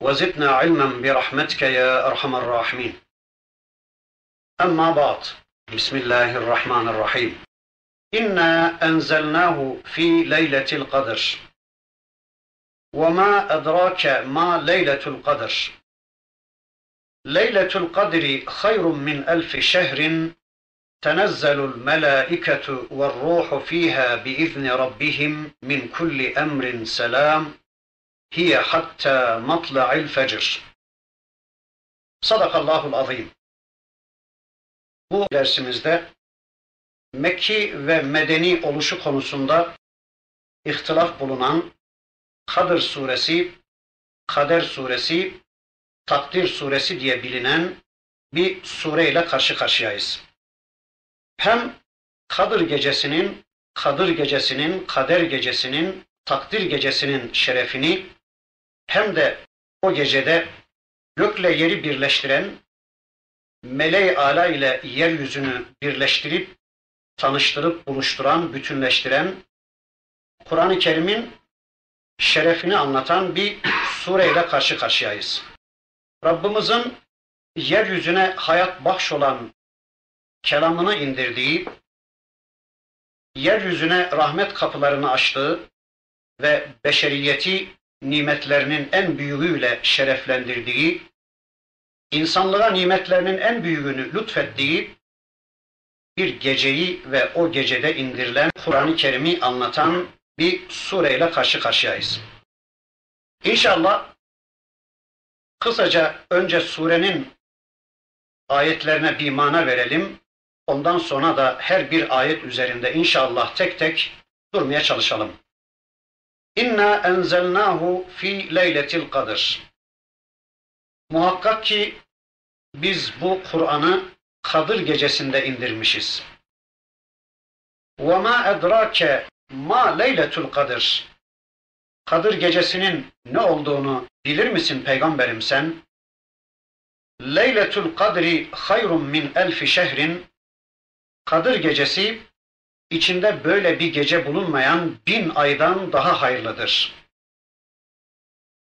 وزدنا علما برحمتك يا أرحم الراحمين. أما بعد بسم الله الرحمن الرحيم. إنا أنزلناه في ليلة القدر. وما أدراك ما ليلة القدر. ليلة القدر خير من ألف شهر تنزل الملائكة والروح فيها بإذن ربهم من كل أمر سلام hiye hatta matla'il fecr. Sadakallahul azim. Bu dersimizde Mekki ve Medeni oluşu konusunda ihtilaf bulunan Kadir suresi, Kader suresi, Takdir suresi diye bilinen bir sureyle karşı karşıyayız. Hem Kadir gecesinin, Kadir gecesinin, Kader gecesinin, Takdir gecesinin şerefini hem de o gecede gökle yeri birleştiren, meleği ala ile yeryüzünü birleştirip, tanıştırıp, buluşturan, bütünleştiren, Kur'an-ı Kerim'in şerefini anlatan bir sureyle karşı karşıyayız. Rabbimizin yeryüzüne hayat bahş olan kelamını indirdiği, yeryüzüne rahmet kapılarını açtığı ve beşeriyeti nimetlerinin en büyüğüyle şereflendirdiği, insanlığa nimetlerinin en büyüğünü lütfettiği bir geceyi ve o gecede indirilen Kur'an-ı Kerim'i anlatan bir sureyle karşı karşıyayız. İnşallah kısaca önce surenin ayetlerine bir mana verelim. Ondan sonra da her bir ayet üzerinde inşallah tek tek durmaya çalışalım. İnna enzelnahu fi leyletil kadir. Muhakkak ki biz bu Kur'an'ı Kadir gecesinde indirmişiz. Ve ma edrake ma leyletul kadir. Kadir gecesinin ne olduğunu bilir misin peygamberim sen? Leyletul kadri hayrun min elfi şehrin. Kadir gecesi içinde böyle bir gece bulunmayan bin aydan daha hayırlıdır.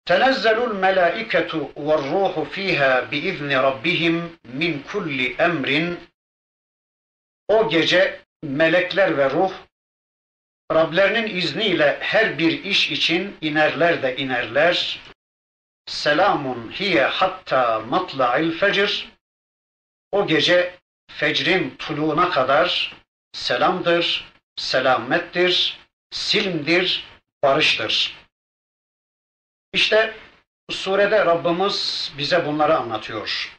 Tenezzelul melâiketu ve ruhu fîhâ biizni rabbihim min kulli emrin. O gece melekler ve ruh Rablerinin izniyle her bir iş için inerler de inerler. Selamun hiye hatta matla'il fecr. O gece fecrin tuluğuna kadar selamdır, selamettir, silmdir, barıştır. İşte bu surede Rabbimiz bize bunları anlatıyor.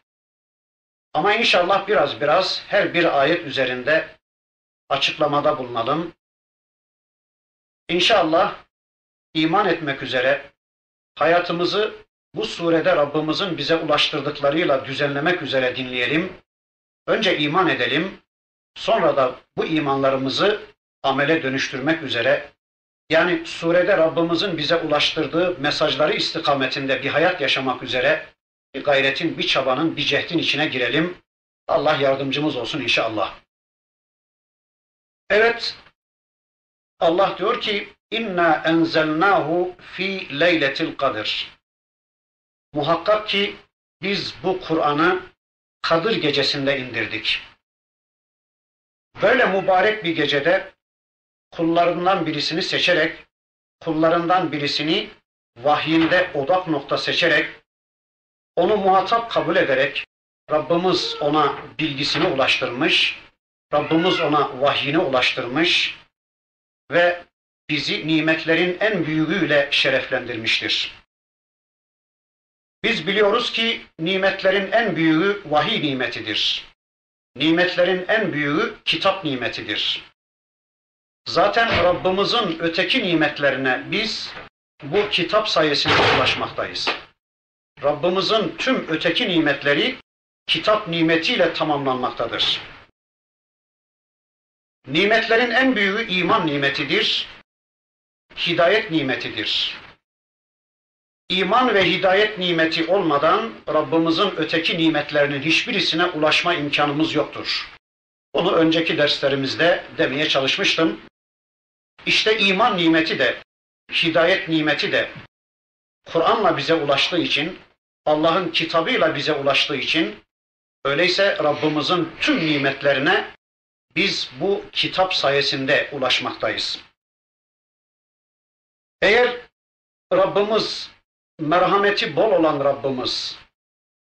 Ama inşallah biraz biraz her bir ayet üzerinde açıklamada bulunalım. İnşallah iman etmek üzere hayatımızı bu surede Rabbimizin bize ulaştırdıklarıyla düzenlemek üzere dinleyelim. Önce iman edelim, Sonra da bu imanlarımızı amele dönüştürmek üzere yani surede Rabbimizin bize ulaştırdığı mesajları istikametinde bir hayat yaşamak üzere bir gayretin, bir çabanın, bir cehdin içine girelim. Allah yardımcımız olsun inşallah. Evet, Allah diyor ki inna enzelnahu fi leyletil kadir. Muhakkak ki biz bu Kur'an'ı Kadir gecesinde indirdik. Böyle mübarek bir gecede kullarından birisini seçerek, kullarından birisini vahyinde odak nokta seçerek, onu muhatap kabul ederek, Rabbimiz ona bilgisini ulaştırmış, Rabbimiz ona vahyini ulaştırmış ve bizi nimetlerin en büyüğüyle şereflendirmiştir. Biz biliyoruz ki nimetlerin en büyüğü vahiy nimetidir. Nimetlerin en büyüğü kitap nimetidir. Zaten Rabbimizin öteki nimetlerine biz bu kitap sayesinde ulaşmaktayız. Rabbimizin tüm öteki nimetleri kitap nimetiyle tamamlanmaktadır. Nimetlerin en büyüğü iman nimetidir, hidayet nimetidir. İman ve hidayet nimeti olmadan Rabbimizin öteki nimetlerinin hiçbirisine ulaşma imkanımız yoktur. Onu önceki derslerimizde demeye çalışmıştım. İşte iman nimeti de, hidayet nimeti de Kur'an'la bize ulaştığı için, Allah'ın kitabıyla bize ulaştığı için, öyleyse Rabbimizin tüm nimetlerine biz bu kitap sayesinde ulaşmaktayız. Eğer Rabbimiz, merhameti bol olan Rabbimiz,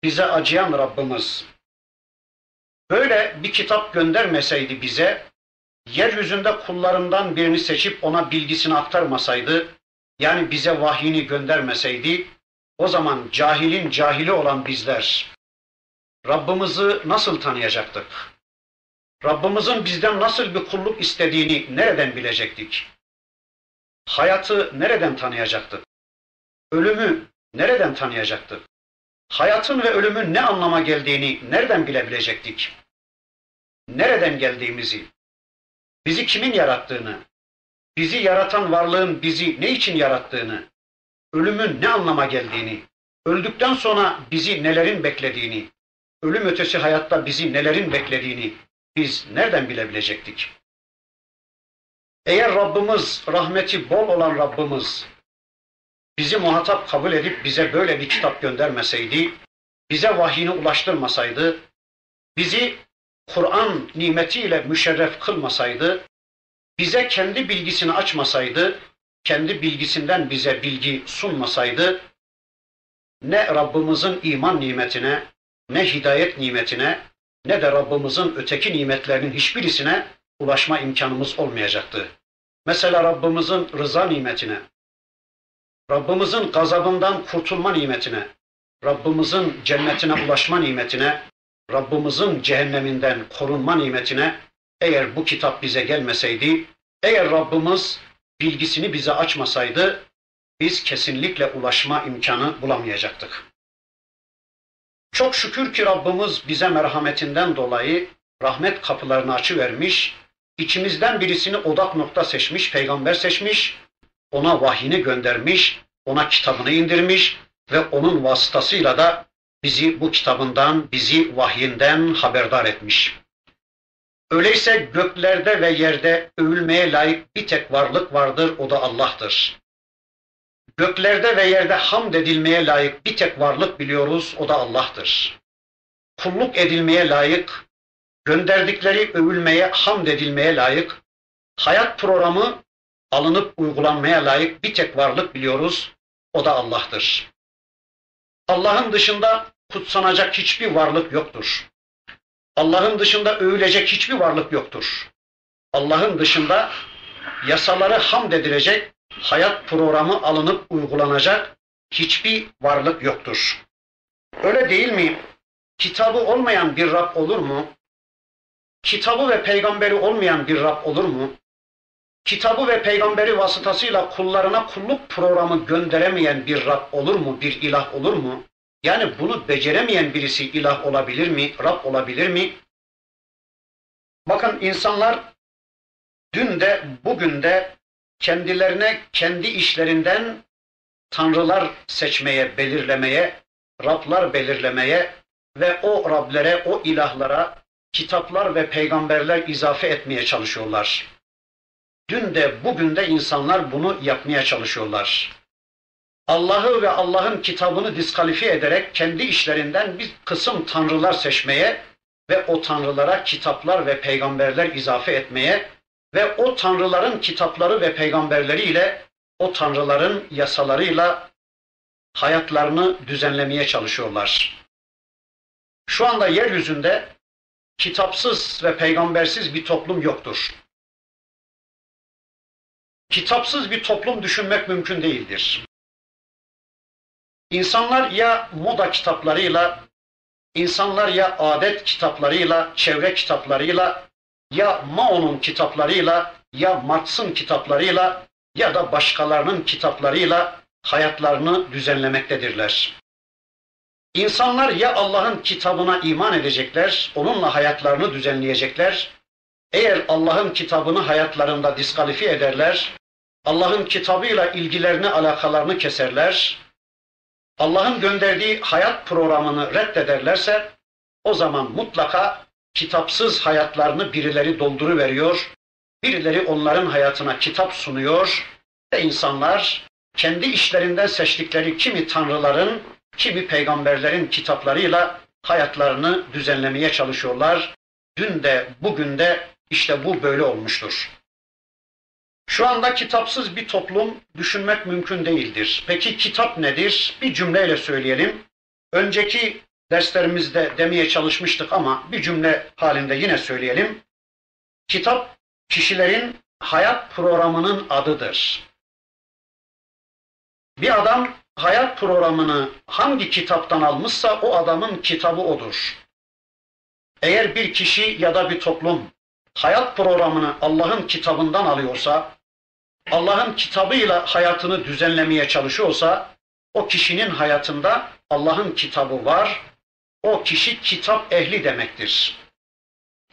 bize acıyan Rabbimiz, böyle bir kitap göndermeseydi bize, yeryüzünde kullarından birini seçip ona bilgisini aktarmasaydı, yani bize vahyini göndermeseydi, o zaman cahilin cahili olan bizler, Rabbimizi nasıl tanıyacaktık? Rabbimizin bizden nasıl bir kulluk istediğini nereden bilecektik? Hayatı nereden tanıyacaktık? Ölümü nereden tanıyacaktık? Hayatın ve ölümün ne anlama geldiğini nereden bilebilecektik? Nereden geldiğimizi, bizi kimin yarattığını, bizi yaratan varlığın bizi ne için yarattığını, ölümün ne anlama geldiğini, öldükten sonra bizi nelerin beklediğini, ölüm ötesi hayatta bizi nelerin beklediğini biz nereden bilebilecektik? Eğer Rabbimiz, rahmeti bol olan Rabbimiz bizi muhatap kabul edip bize böyle bir kitap göndermeseydi, bize vahyini ulaştırmasaydı, bizi Kur'an nimetiyle müşerref kılmasaydı, bize kendi bilgisini açmasaydı, kendi bilgisinden bize bilgi sunmasaydı, ne Rabbimizin iman nimetine, ne hidayet nimetine, ne de Rabbimizin öteki nimetlerinin hiçbirisine ulaşma imkanımız olmayacaktı. Mesela Rabbimizin rıza nimetine, Rabbimizin gazabından kurtulma nimetine, Rabbimizin cennetine ulaşma nimetine, Rabbimizin cehenneminden korunma nimetine eğer bu kitap bize gelmeseydi, eğer Rabbimiz bilgisini bize açmasaydı biz kesinlikle ulaşma imkanı bulamayacaktık. Çok şükür ki Rabbimiz bize merhametinden dolayı rahmet kapılarını açıvermiş, içimizden birisini odak nokta seçmiş, peygamber seçmiş, ona vahyini göndermiş, ona kitabını indirmiş ve onun vasıtasıyla da bizi bu kitabından, bizi vahyinden haberdar etmiş. Öyleyse göklerde ve yerde övülmeye layık bir tek varlık vardır, o da Allah'tır. Göklerde ve yerde hamd edilmeye layık bir tek varlık biliyoruz, o da Allah'tır. Kulluk edilmeye layık, gönderdikleri övülmeye, hamd edilmeye layık, hayat programı alınıp uygulanmaya layık bir tek varlık biliyoruz, o da Allah'tır. Allah'ın dışında kutsanacak hiçbir varlık yoktur. Allah'ın dışında övülecek hiçbir varlık yoktur. Allah'ın dışında yasaları hamd edilecek, hayat programı alınıp uygulanacak hiçbir varlık yoktur. Öyle değil mi? Kitabı olmayan bir Rab olur mu? Kitabı ve peygamberi olmayan bir Rab olur mu? Kitabı ve peygamberi vasıtasıyla kullarına kulluk programı gönderemeyen bir Rab olur mu? Bir ilah olur mu? Yani bunu beceremeyen birisi ilah olabilir mi? Rab olabilir mi? Bakın insanlar dün de bugün de kendilerine kendi işlerinden tanrılar seçmeye, belirlemeye, Rablar belirlemeye ve o Rablere, o ilahlara kitaplar ve peygamberler izafe etmeye çalışıyorlar. Dün de bugün de insanlar bunu yapmaya çalışıyorlar. Allah'ı ve Allah'ın kitabını diskalifiye ederek kendi işlerinden bir kısım tanrılar seçmeye ve o tanrılara kitaplar ve peygamberler izafe etmeye ve o tanrıların kitapları ve peygamberleriyle o tanrıların yasalarıyla hayatlarını düzenlemeye çalışıyorlar. Şu anda yeryüzünde kitapsız ve peygambersiz bir toplum yoktur. Kitapsız bir toplum düşünmek mümkün değildir. İnsanlar ya moda kitaplarıyla, insanlar ya adet kitaplarıyla, çevre kitaplarıyla, ya Mao'nun kitaplarıyla, ya Marx'ın kitaplarıyla ya da başkalarının kitaplarıyla hayatlarını düzenlemektedirler. İnsanlar ya Allah'ın kitabına iman edecekler, onunla hayatlarını düzenleyecekler. Eğer Allah'ın kitabını hayatlarında diskalifiye ederler, Allah'ın kitabıyla ilgilerini, alakalarını keserler, Allah'ın gönderdiği hayat programını reddederlerse o zaman mutlaka kitapsız hayatlarını birileri dolduruveriyor, birileri onların hayatına kitap sunuyor ve insanlar kendi işlerinden seçtikleri kimi tanrıların, kimi peygamberlerin kitaplarıyla hayatlarını düzenlemeye çalışıyorlar. Dün de bugün de işte bu böyle olmuştur. Şu anda kitapsız bir toplum düşünmek mümkün değildir. Peki kitap nedir? Bir cümleyle söyleyelim. Önceki derslerimizde demeye çalışmıştık ama bir cümle halinde yine söyleyelim. Kitap kişilerin hayat programının adıdır. Bir adam hayat programını hangi kitaptan almışsa o adamın kitabı odur. Eğer bir kişi ya da bir toplum hayat programını Allah'ın kitabından alıyorsa, Allah'ın kitabıyla hayatını düzenlemeye çalışıyorsa, o kişinin hayatında Allah'ın kitabı var, o kişi kitap ehli demektir.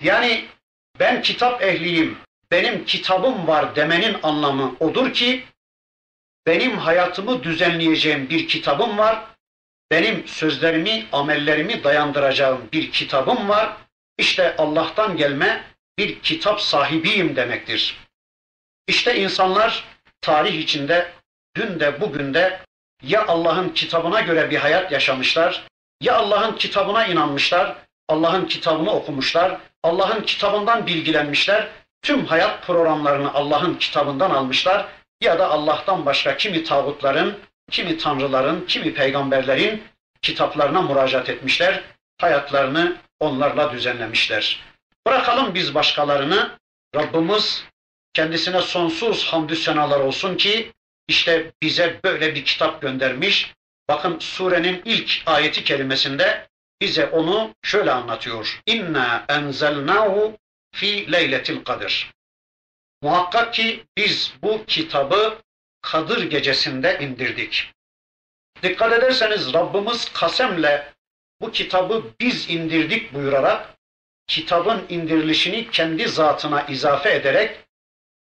Yani ben kitap ehliyim, benim kitabım var demenin anlamı odur ki, benim hayatımı düzenleyeceğim bir kitabım var, benim sözlerimi, amellerimi dayandıracağım bir kitabım var, işte Allah'tan gelme bir kitap sahibiyim demektir. İşte insanlar tarih içinde dün de bugün de ya Allah'ın kitabına göre bir hayat yaşamışlar, ya Allah'ın kitabına inanmışlar, Allah'ın kitabını okumuşlar, Allah'ın kitabından bilgilenmişler, tüm hayat programlarını Allah'ın kitabından almışlar ya da Allah'tan başka kimi tağutların, kimi tanrıların, kimi peygamberlerin kitaplarına müracaat etmişler, hayatlarını onlarla düzenlemişler. Bırakalım biz başkalarını, Rabbimiz kendisine sonsuz hamdü senalar olsun ki işte bize böyle bir kitap göndermiş. Bakın surenin ilk ayeti kelimesinde bize onu şöyle anlatıyor. İnna enzelnahu fi leyletil kadir. Muhakkak ki biz bu kitabı Kadir gecesinde indirdik. Dikkat ederseniz Rabbimiz kasemle bu kitabı biz indirdik buyurarak kitabın indirilişini kendi zatına izafe ederek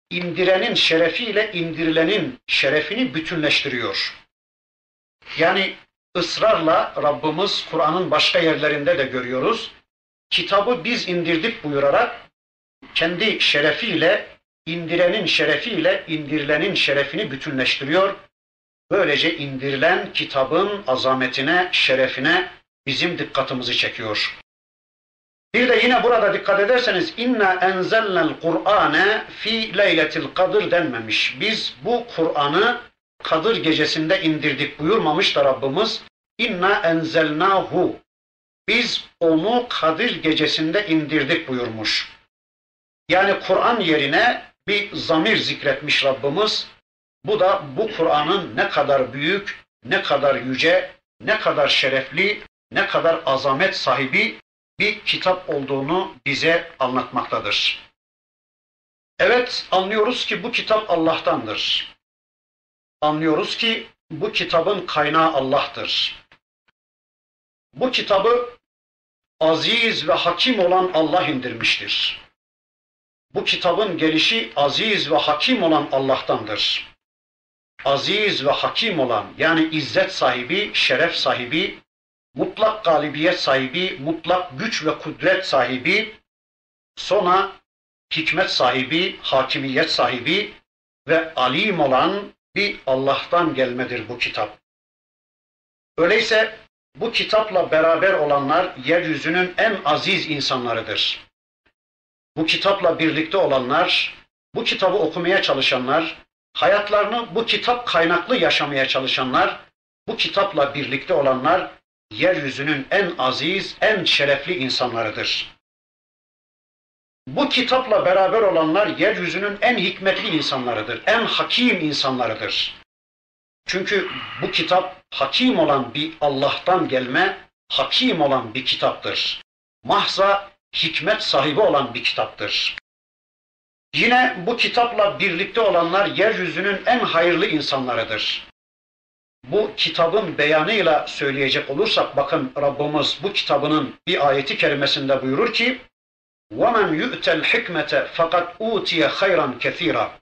indirenin şerefiyle indirilenin şerefini bütünleştiriyor. Yani ısrarla Rabbimiz Kur'an'ın başka yerlerinde de görüyoruz. Kitabı biz indirdik buyurarak kendi şerefiyle indirenin şerefiyle indirilenin şerefini bütünleştiriyor. Böylece indirilen kitabın azametine, şerefine bizim dikkatimizi çekiyor. Bir de yine burada dikkat ederseniz inna enzelnel Kur'ane fi leyletil kadir denmemiş. Biz bu Kur'an'ı Kadir gecesinde indirdik buyurmamış da Rabbimiz. İnna enzelnahu. Biz onu Kadir gecesinde indirdik buyurmuş. Yani Kur'an yerine bir zamir zikretmiş Rabbimiz. Bu da bu Kur'an'ın ne kadar büyük, ne kadar yüce, ne kadar şerefli, ne kadar azamet sahibi bir kitap olduğunu bize anlatmaktadır. Evet anlıyoruz ki bu kitap Allah'tandır. Anlıyoruz ki bu kitabın kaynağı Allah'tır. Bu kitabı aziz ve hakim olan Allah indirmiştir. Bu kitabın gelişi aziz ve hakim olan Allah'tandır. Aziz ve hakim olan yani izzet sahibi, şeref sahibi, mutlak galibiyet sahibi, mutlak güç ve kudret sahibi, sonra hikmet sahibi, hakimiyet sahibi ve alim olan bir Allah'tan gelmedir bu kitap. Öyleyse bu kitapla beraber olanlar yeryüzünün en aziz insanlarıdır. Bu kitapla birlikte olanlar, bu kitabı okumaya çalışanlar, hayatlarını bu kitap kaynaklı yaşamaya çalışanlar, bu kitapla birlikte olanlar yeryüzünün en aziz, en şerefli insanlarıdır. Bu kitapla beraber olanlar yeryüzünün en hikmetli insanlarıdır, en hakim insanlarıdır. Çünkü bu kitap hakim olan bir Allah'tan gelme, hakim olan bir kitaptır. Mahza hikmet sahibi olan bir kitaptır. Yine bu kitapla birlikte olanlar yeryüzünün en hayırlı insanlarıdır bu kitabın beyanıyla söyleyecek olursak bakın Rabbimiz bu kitabının bir ayeti kerimesinde buyurur ki وَمَنْ يُؤْتَ الْحِكْمَةَ fakat utiye hayran kethira.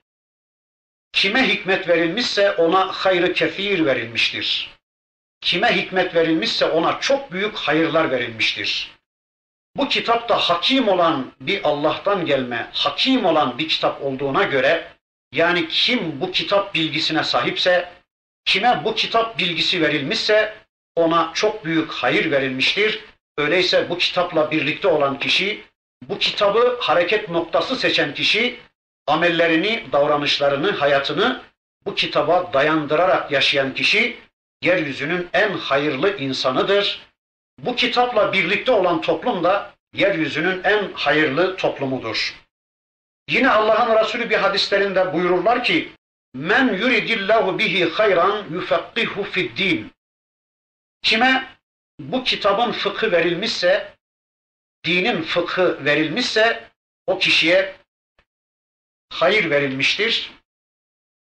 Kime hikmet verilmişse ona hayrı kefir verilmiştir. Kime hikmet verilmişse ona çok büyük hayırlar verilmiştir. Bu kitap da hakim olan bir Allah'tan gelme, hakim olan bir kitap olduğuna göre yani kim bu kitap bilgisine sahipse, kime bu kitap bilgisi verilmişse ona çok büyük hayır verilmiştir. Öyleyse bu kitapla birlikte olan kişi, bu kitabı hareket noktası seçen kişi amellerini, davranışlarını, hayatını bu kitaba dayandırarak yaşayan kişi yeryüzünün en hayırlı insanıdır. Bu kitapla birlikte olan toplum da yeryüzünün en hayırlı toplumudur. Yine Allah'ın Resulü bir hadislerinde buyururlar ki Men yuridillahu bihi hayran yufakkihu fid din. Kime bu kitabın fıkhı verilmişse, dinin fıkhı verilmişse o kişiye hayır verilmiştir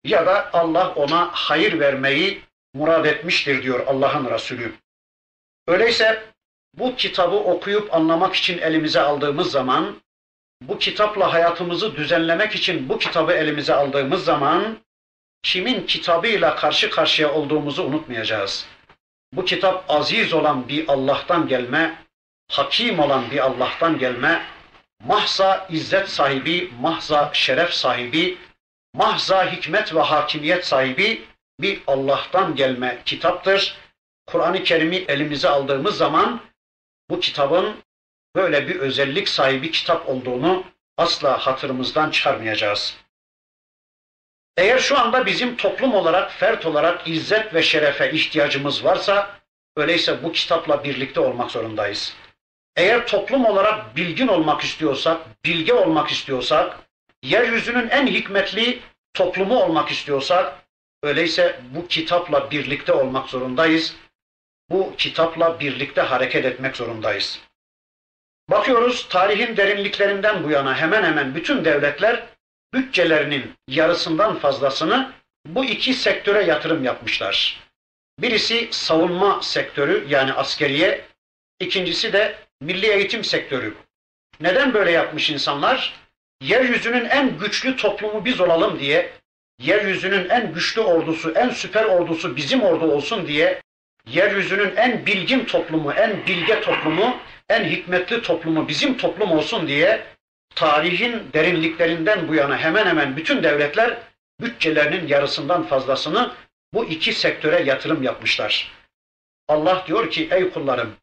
ya da Allah ona hayır vermeyi murad etmiştir diyor Allah'ın Resulü. Öyleyse bu kitabı okuyup anlamak için elimize aldığımız zaman, bu kitapla hayatımızı düzenlemek için bu kitabı elimize aldığımız zaman, kimin kitabıyla karşı karşıya olduğumuzu unutmayacağız. Bu kitap aziz olan bir Allah'tan gelme, hakim olan bir Allah'tan gelme, mahza izzet sahibi, mahza şeref sahibi, mahza hikmet ve hakimiyet sahibi bir Allah'tan gelme kitaptır. Kur'an-ı Kerim'i elimize aldığımız zaman bu kitabın böyle bir özellik sahibi kitap olduğunu asla hatırımızdan çıkarmayacağız. Eğer şu anda bizim toplum olarak, fert olarak izzet ve şerefe ihtiyacımız varsa, öyleyse bu kitapla birlikte olmak zorundayız. Eğer toplum olarak bilgin olmak istiyorsak, bilge olmak istiyorsak, yeryüzünün en hikmetli toplumu olmak istiyorsak, öyleyse bu kitapla birlikte olmak zorundayız. Bu kitapla birlikte hareket etmek zorundayız. Bakıyoruz tarihin derinliklerinden bu yana hemen hemen bütün devletler bütçelerinin yarısından fazlasını bu iki sektöre yatırım yapmışlar. Birisi savunma sektörü yani askeriye, ikincisi de milli eğitim sektörü. Neden böyle yapmış insanlar? Yeryüzünün en güçlü toplumu biz olalım diye, yeryüzünün en güçlü ordusu, en süper ordusu bizim ordu olsun diye, yeryüzünün en bilgin toplumu, en bilge toplumu, en hikmetli toplumu bizim toplum olsun diye tarihin derinliklerinden bu yana hemen hemen bütün devletler bütçelerinin yarısından fazlasını bu iki sektöre yatırım yapmışlar. Allah diyor ki ey kullarım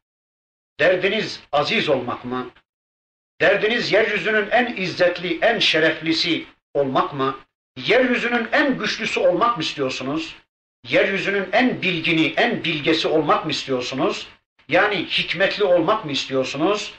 derdiniz aziz olmak mı? Derdiniz yeryüzünün en izzetli, en şereflisi olmak mı? Yeryüzünün en güçlüsü olmak mı istiyorsunuz? Yeryüzünün en bilgini, en bilgesi olmak mı istiyorsunuz? Yani hikmetli olmak mı istiyorsunuz?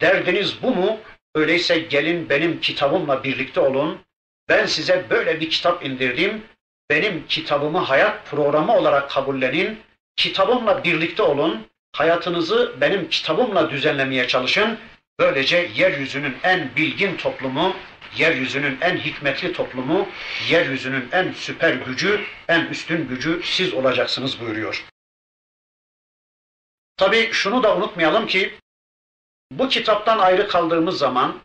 Derdiniz bu mu? Öyleyse gelin benim kitabımla birlikte olun. Ben size böyle bir kitap indirdim. Benim kitabımı hayat programı olarak kabullenin. Kitabımla birlikte olun. Hayatınızı benim kitabımla düzenlemeye çalışın. Böylece yeryüzünün en bilgin toplumu, yeryüzünün en hikmetli toplumu, yeryüzünün en süper gücü, en üstün gücü siz olacaksınız buyuruyor. Tabi şunu da unutmayalım ki bu kitaptan ayrı kaldığımız zaman,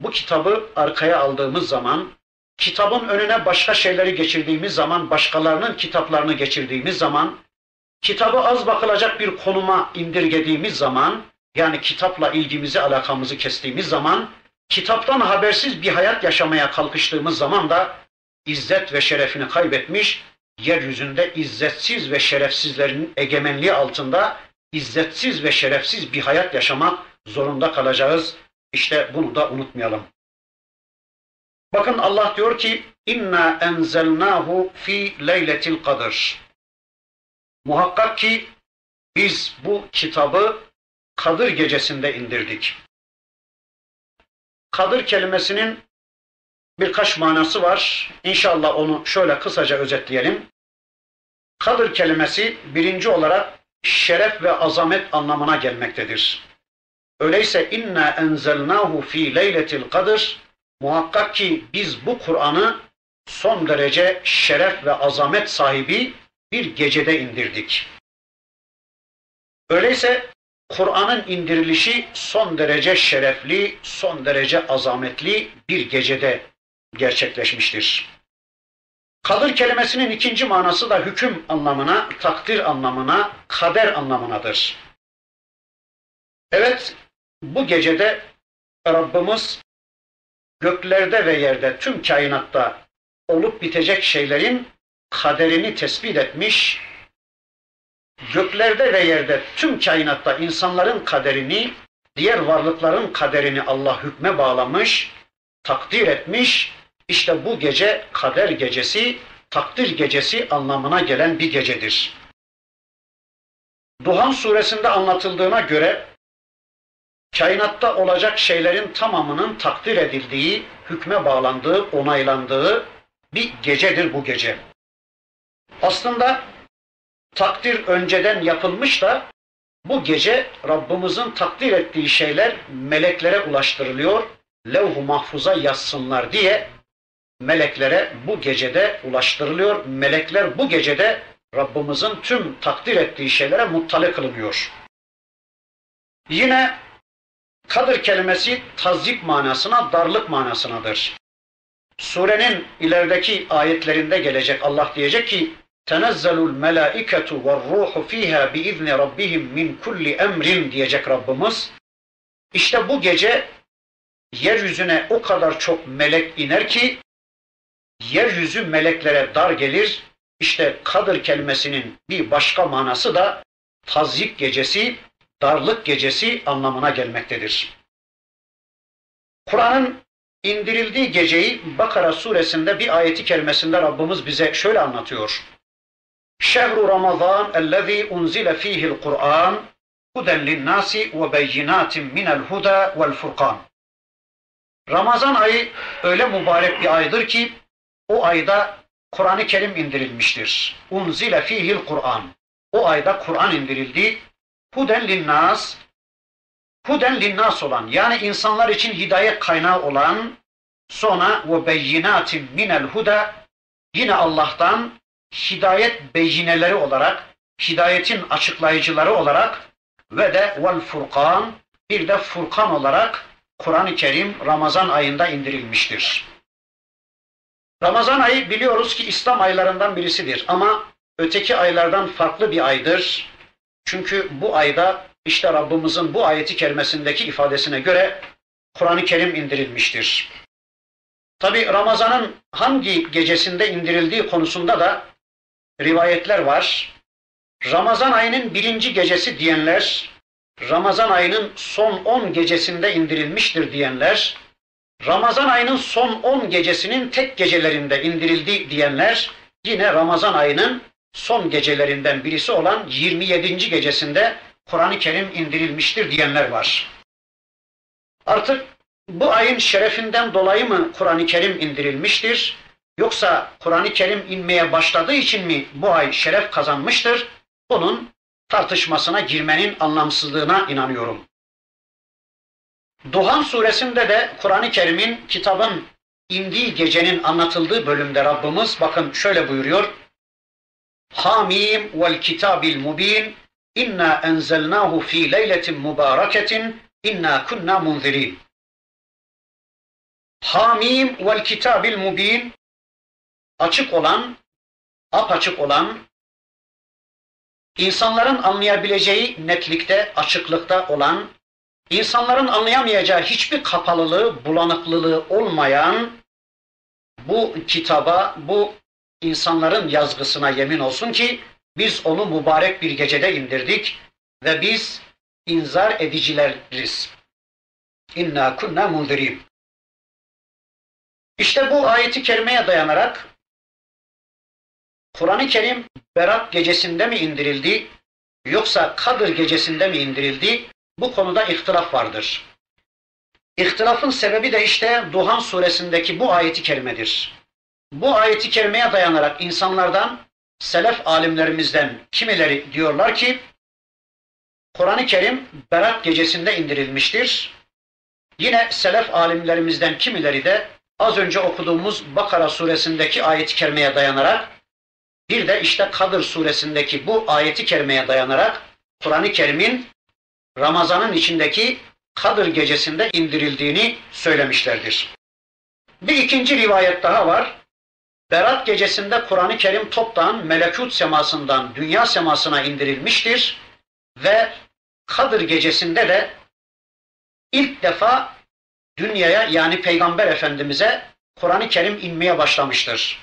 bu kitabı arkaya aldığımız zaman, kitabın önüne başka şeyleri geçirdiğimiz zaman, başkalarının kitaplarını geçirdiğimiz zaman, kitabı az bakılacak bir konuma indirgediğimiz zaman, yani kitapla ilgimizi, alakamızı kestiğimiz zaman, kitaptan habersiz bir hayat yaşamaya kalkıştığımız zaman da izzet ve şerefini kaybetmiş, yeryüzünde izzetsiz ve şerefsizlerin egemenliği altında izzetsiz ve şerefsiz bir hayat yaşamak zorunda kalacağız. İşte bunu da unutmayalım. Bakın Allah diyor ki inna enzelnahu fi leyletil kadir. Muhakkak ki biz bu kitabı Kadir gecesinde indirdik. Kadir kelimesinin birkaç manası var. İnşallah onu şöyle kısaca özetleyelim. Kadir kelimesi birinci olarak şeref ve azamet anlamına gelmektedir. Öyleyse inna enzelnahu fi leyletil kadir muhakkak ki biz bu Kur'an'ı son derece şeref ve azamet sahibi bir gecede indirdik. Öyleyse Kur'an'ın indirilişi son derece şerefli, son derece azametli bir gecede gerçekleşmiştir. Kadir kelimesinin ikinci manası da hüküm anlamına, takdir anlamına, kader anlamınadır. Evet, bu gecede Rabbimiz göklerde ve yerde tüm kainatta olup bitecek şeylerin kaderini tespit etmiş, göklerde ve yerde tüm kainatta insanların kaderini, diğer varlıkların kaderini Allah hükme bağlamış, takdir etmiş. İşte bu gece kader gecesi, takdir gecesi anlamına gelen bir gecedir. Duhan suresinde anlatıldığına göre kainatta olacak şeylerin tamamının takdir edildiği, hükme bağlandığı, onaylandığı bir gecedir bu gece. Aslında takdir önceden yapılmış da bu gece Rabbimizin takdir ettiği şeyler meleklere ulaştırılıyor. Levh-u mahfuza yazsınlar diye meleklere bu gecede ulaştırılıyor. Melekler bu gecede Rabbimizin tüm takdir ettiği şeylere muttali kılınıyor. Yine kadir kelimesi tazyik manasına, darlık manasınadır. Surenin ilerideki ayetlerinde gelecek Allah diyecek ki tenezzelul melaiketu ve ruhu fiha biizni rabbihim min kulli emrin diyecek Rabbimiz. İşte bu gece yeryüzüne o kadar çok melek iner ki yeryüzü meleklere dar gelir. İşte kadır kelimesinin bir başka manası da tazyik gecesi, darlık gecesi anlamına gelmektedir. Kur'an'ın indirildiği geceyi Bakara suresinde bir ayeti kerimesinde Rabbimiz bize şöyle anlatıyor. Şehru Ramazan ellezî unzile fîhil Kur'an huden linnâsi ve beyinatin minel huda vel furkan. Ramazan ayı öyle mübarek bir aydır ki o ayda Kur'an-ı Kerim indirilmiştir. Unzile fihil Kur'an. O ayda Kur'an indirildi. Huden linnas. Huden linnas olan yani insanlar için hidayet kaynağı olan sonra ve beyinatin minel huda yine Allah'tan hidayet beyineleri olarak hidayetin açıklayıcıları olarak ve de vel furkan bir de furkan olarak Kur'an-ı Kerim Ramazan ayında indirilmiştir. Ramazan ayı biliyoruz ki İslam aylarından birisidir ama öteki aylardan farklı bir aydır. Çünkü bu ayda işte Rabbimizin bu ayeti kerimesindeki ifadesine göre Kur'an-ı Kerim indirilmiştir. Tabi Ramazan'ın hangi gecesinde indirildiği konusunda da rivayetler var. Ramazan ayının birinci gecesi diyenler, Ramazan ayının son on gecesinde indirilmiştir diyenler, Ramazan ayının son 10 gecesinin tek gecelerinde indirildi diyenler yine Ramazan ayının son gecelerinden birisi olan 27. gecesinde Kur'an-ı Kerim indirilmiştir diyenler var. Artık bu ayın şerefinden dolayı mı Kur'an-ı Kerim indirilmiştir? Yoksa Kur'an-ı Kerim inmeye başladığı için mi bu ay şeref kazanmıştır? Bunun tartışmasına girmenin anlamsızlığına inanıyorum. Duhan suresinde de Kur'an-ı Kerim'in kitabın indiği gecenin anlatıldığı bölümde Rabbimiz bakın şöyle buyuruyor. Hamim vel kitabil mubin. İnna enzelnahu fi leyletin mübareketin. İnna kunna munzirin. Hamim vel kitabil mubin. Açık olan, apaçık olan, insanların anlayabileceği netlikte, açıklıkta olan insanların anlayamayacağı hiçbir kapalılığı, bulanıklılığı olmayan bu kitaba, bu insanların yazgısına yemin olsun ki biz onu mübarek bir gecede indirdik ve biz inzar edicileriz. İnna kunna munzirin. İşte bu ayeti kerimeye dayanarak Kur'an-ı Kerim Berat gecesinde mi indirildi yoksa Kadir gecesinde mi indirildi? Bu konuda ihtilaf vardır. İhtilafın sebebi de işte Duhan suresindeki bu ayeti kerimedir. Bu ayeti kerimeye dayanarak insanlardan, selef alimlerimizden kimileri diyorlar ki, Kur'an-ı Kerim Berat gecesinde indirilmiştir. Yine selef alimlerimizden kimileri de az önce okuduğumuz Bakara suresindeki ayet-i kerimeye dayanarak Bir de işte Kadır suresindeki bu ayeti kerimeye dayanarak Kur'an-ı Kerim'in Ramazan'ın içindeki Kadır gecesinde indirildiğini söylemişlerdir. Bir ikinci rivayet daha var. Berat gecesinde Kur'an-ı Kerim toptan melekut semasından dünya semasına indirilmiştir ve Kadır gecesinde de ilk defa dünyaya yani Peygamber Efendimiz'e Kur'an-ı Kerim inmeye başlamıştır.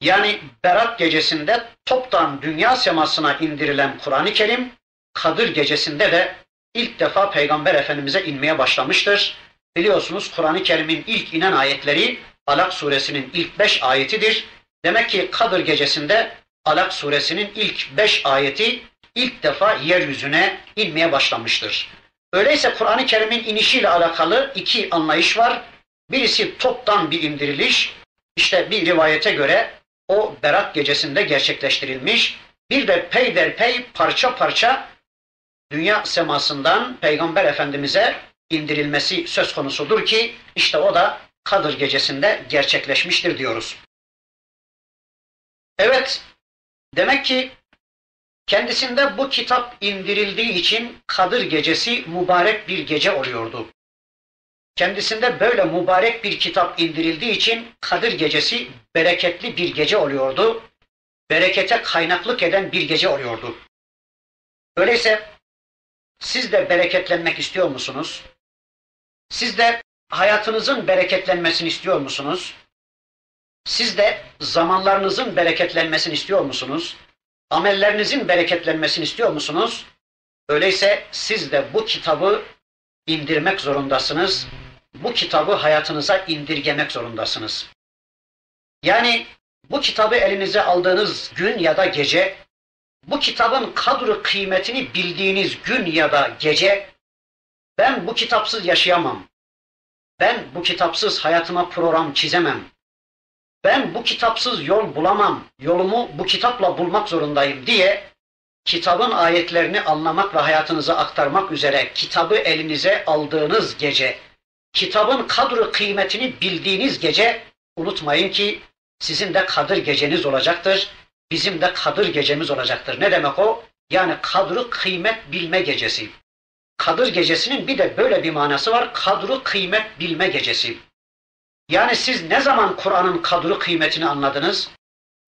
Yani Berat gecesinde toptan dünya semasına indirilen Kur'an-ı Kerim, Kadır gecesinde de ilk defa Peygamber Efendimiz'e inmeye başlamıştır. Biliyorsunuz Kur'an-ı Kerim'in ilk inen ayetleri Alak suresinin ilk beş ayetidir. Demek ki Kadır gecesinde Alak suresinin ilk beş ayeti ilk defa yeryüzüne inmeye başlamıştır. Öyleyse Kur'an-ı Kerim'in inişiyle alakalı iki anlayış var. Birisi toptan bir indiriliş. İşte bir rivayete göre o Berat gecesinde gerçekleştirilmiş. Bir de peyderpey parça parça dünya semasından Peygamber Efendimiz'e indirilmesi söz konusudur ki işte o da Kadır gecesinde gerçekleşmiştir diyoruz. Evet, demek ki kendisinde bu kitap indirildiği için Kadır gecesi mübarek bir gece oluyordu. Kendisinde böyle mübarek bir kitap indirildiği için Kadir gecesi bereketli bir gece oluyordu. Berekete kaynaklık eden bir gece oluyordu. Öyleyse siz de bereketlenmek istiyor musunuz? Siz de hayatınızın bereketlenmesini istiyor musunuz? Siz de zamanlarınızın bereketlenmesini istiyor musunuz? Amellerinizin bereketlenmesini istiyor musunuz? Öyleyse siz de bu kitabı indirmek zorundasınız. Bu kitabı hayatınıza indirgemek zorundasınız. Yani bu kitabı elinize aldığınız gün ya da gece, bu kitabın kadru kıymetini bildiğiniz gün ya da gece, ben bu kitapsız yaşayamam. Ben bu kitapsız hayatıma program çizemem. Ben bu kitapsız yol bulamam. Yolumu bu kitapla bulmak zorundayım diye kitabın ayetlerini anlamak ve hayatınıza aktarmak üzere kitabı elinize aldığınız gece, kitabın kadru kıymetini bildiğiniz gece unutmayın ki sizin de kadır geceniz olacaktır. Bizim de kadır gecemiz olacaktır. Ne demek o? Yani kadru kıymet bilme gecesi. Kadır gecesinin bir de böyle bir manası var. Kadru kıymet bilme gecesi. Yani siz ne zaman Kur'an'ın kadru kıymetini anladınız?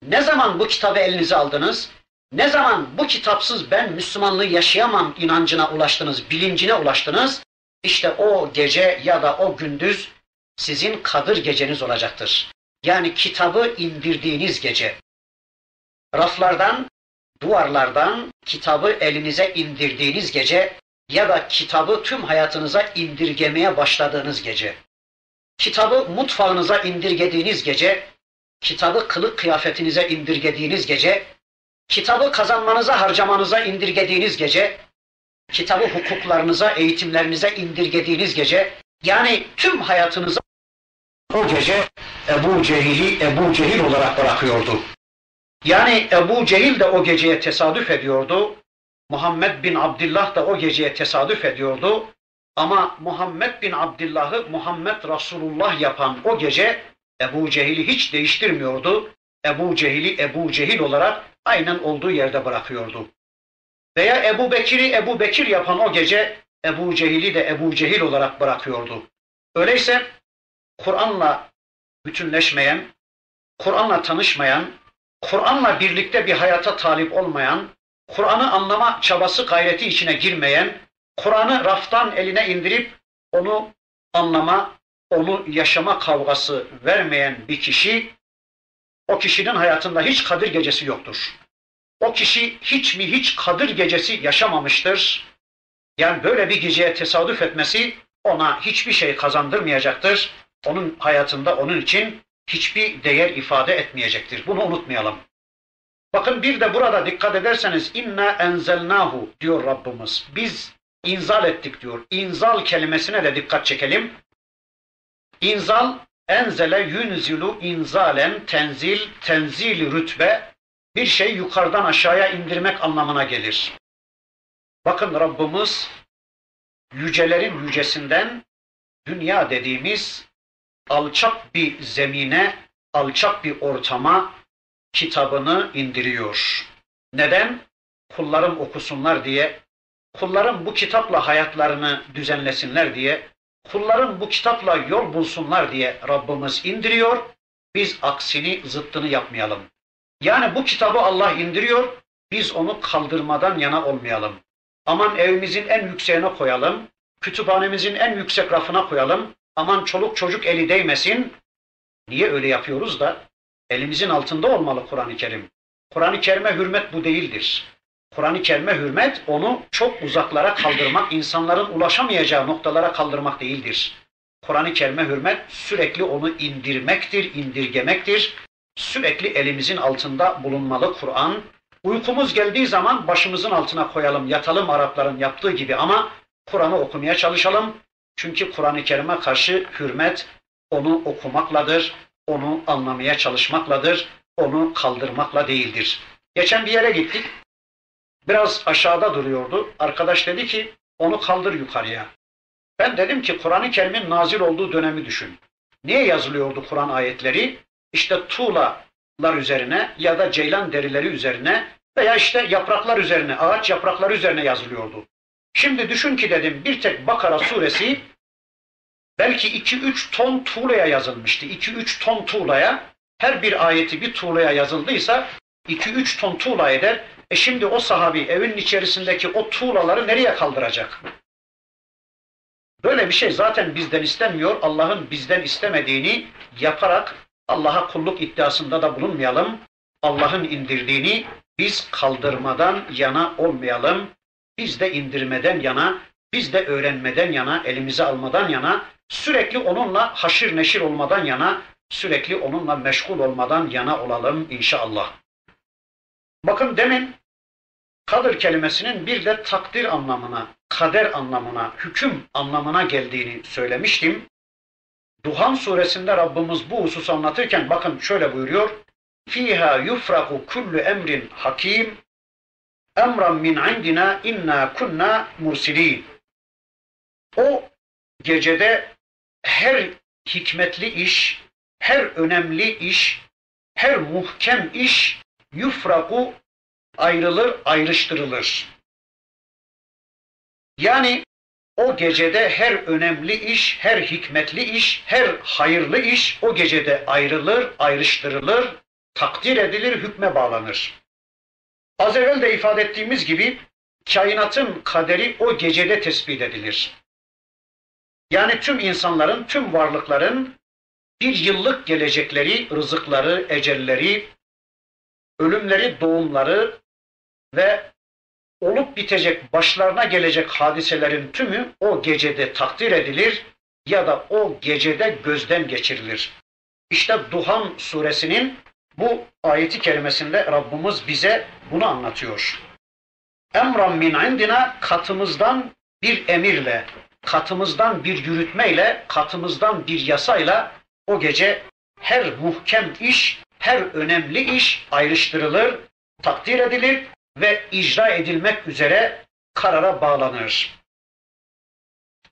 Ne zaman bu kitabı elinize aldınız? Ne zaman bu kitapsız ben Müslümanlığı yaşayamam inancına ulaştınız, bilincine ulaştınız? İşte o gece ya da o gündüz sizin kadır geceniz olacaktır. Yani kitabı indirdiğiniz gece. Raflardan, duvarlardan kitabı elinize indirdiğiniz gece ya da kitabı tüm hayatınıza indirgemeye başladığınız gece. Kitabı mutfağınıza indirgediğiniz gece, kitabı kılık kıyafetinize indirgediğiniz gece, kitabı kazanmanıza, harcamanıza indirgediğiniz gece, kitabı hukuklarınıza, eğitimlerinize indirgediğiniz gece, yani tüm hayatınıza o gece Ebu Cehil'i Ebu Cehil olarak bırakıyordu. Yani Ebu Cehil de o geceye tesadüf ediyordu. Muhammed bin Abdullah da o geceye tesadüf ediyordu. Ama Muhammed bin Abdullah'ı Muhammed Resulullah yapan o gece Ebu Cehil'i hiç değiştirmiyordu. Ebu Cehil'i Ebu Cehil olarak aynen olduğu yerde bırakıyordu. Veya Ebu Bekir'i Ebu Bekir yapan o gece Ebu Cehil'i de Ebu Cehil olarak bırakıyordu. Öyleyse Kur'an'la bütünleşmeyen, Kur'an'la tanışmayan, Kur'an'la birlikte bir hayata talip olmayan, Kur'an'ı anlama çabası gayreti içine girmeyen, Kur'an'ı raftan eline indirip onu anlama, onu yaşama kavgası vermeyen bir kişi, o kişinin hayatında hiç Kadir gecesi yoktur. O kişi hiç mi hiç Kadir gecesi yaşamamıştır. Yani böyle bir geceye tesadüf etmesi ona hiçbir şey kazandırmayacaktır. Onun hayatında onun için hiçbir değer ifade etmeyecektir. Bunu unutmayalım. Bakın bir de burada dikkat ederseniz inna enzelnahu diyor Rabbimiz. Biz inzal ettik diyor. İnzal kelimesine de dikkat çekelim. İnzal enzele yunzilu inzalen tenzil tenzil rütbe bir şey yukarıdan aşağıya indirmek anlamına gelir. Bakın Rabbimiz yücelerin yücesinden dünya dediğimiz alçak bir zemine, alçak bir ortama, kitabını indiriyor. Neden? Kullarım okusunlar diye, kullarım bu kitapla hayatlarını düzenlesinler diye, kullarım bu kitapla yol bulsunlar diye Rabbimiz indiriyor. Biz aksini, zıttını yapmayalım. Yani bu kitabı Allah indiriyor, biz onu kaldırmadan yana olmayalım. Aman evimizin en yükseğine koyalım, kütüphanemizin en yüksek rafına koyalım, aman çoluk çocuk eli değmesin. Niye öyle yapıyoruz da? Elimizin altında olmalı Kur'an-ı Kerim. Kur'an-ı Kerim'e hürmet bu değildir. Kur'an-ı Kerim'e hürmet onu çok uzaklara kaldırmak, insanların ulaşamayacağı noktalara kaldırmak değildir. Kur'an-ı Kerim'e hürmet sürekli onu indirmektir, indirgemektir. Sürekli elimizin altında bulunmalı Kur'an. Uykumuz geldiği zaman başımızın altına koyalım, yatalım Arapların yaptığı gibi ama Kur'an'ı okumaya çalışalım. Çünkü Kur'an-ı Kerim'e karşı hürmet onu okumakladır, onu anlamaya çalışmakladır, onu kaldırmakla değildir. Geçen bir yere gittik. Biraz aşağıda duruyordu. Arkadaş dedi ki onu kaldır yukarıya. Ben dedim ki Kur'an-ı Kerim'in nazil olduğu dönemi düşün. Niye yazılıyordu Kur'an ayetleri? İşte tuğlalar üzerine ya da ceylan derileri üzerine veya işte yapraklar üzerine, ağaç yaprakları üzerine yazılıyordu. Şimdi düşün ki dedim bir tek Bakara suresi belki 2-3 ton tuğlaya yazılmıştı. 2-3 ton tuğlaya her bir ayeti bir tuğlaya yazıldıysa 2-3 ton tuğla eder. E şimdi o sahabi evin içerisindeki o tuğlaları nereye kaldıracak? Böyle bir şey zaten bizden istemiyor. Allah'ın bizden istemediğini yaparak Allah'a kulluk iddiasında da bulunmayalım. Allah'ın indirdiğini biz kaldırmadan yana olmayalım. Biz de indirmeden yana, biz de öğrenmeden yana, elimize almadan yana, sürekli onunla haşir neşir olmadan yana, sürekli onunla meşgul olmadan yana olalım inşallah. Bakın demin kadir kelimesinin bir de takdir anlamına, kader anlamına, hüküm anlamına geldiğini söylemiştim. Duhan suresinde Rabbimiz bu hususu anlatırken bakın şöyle buyuruyor. Fiha yufraku kullu emrin hakim emran min indina inna kunna mursilin. O gecede her hikmetli iş, her önemli iş, her muhkem iş yufraku ayrılır, ayrıştırılır. Yani o gecede her önemli iş, her hikmetli iş, her hayırlı iş o gecede ayrılır, ayrıştırılır, takdir edilir, hükme bağlanır. Az evvel de ifade ettiğimiz gibi kainatın kaderi o gecede tespit edilir. Yani tüm insanların, tüm varlıkların bir yıllık gelecekleri, rızıkları, ecelleri, ölümleri, doğumları ve olup bitecek, başlarına gelecek hadiselerin tümü o gecede takdir edilir ya da o gecede gözden geçirilir. İşte Duhan suresinin bu ayeti kerimesinde Rabbimiz bize bunu anlatıyor. Emran min indina katımızdan bir emirle, katımızdan bir yürütmeyle, katımızdan bir yasayla o gece her muhkem iş, her önemli iş ayrıştırılır, takdir edilir ve icra edilmek üzere karara bağlanır.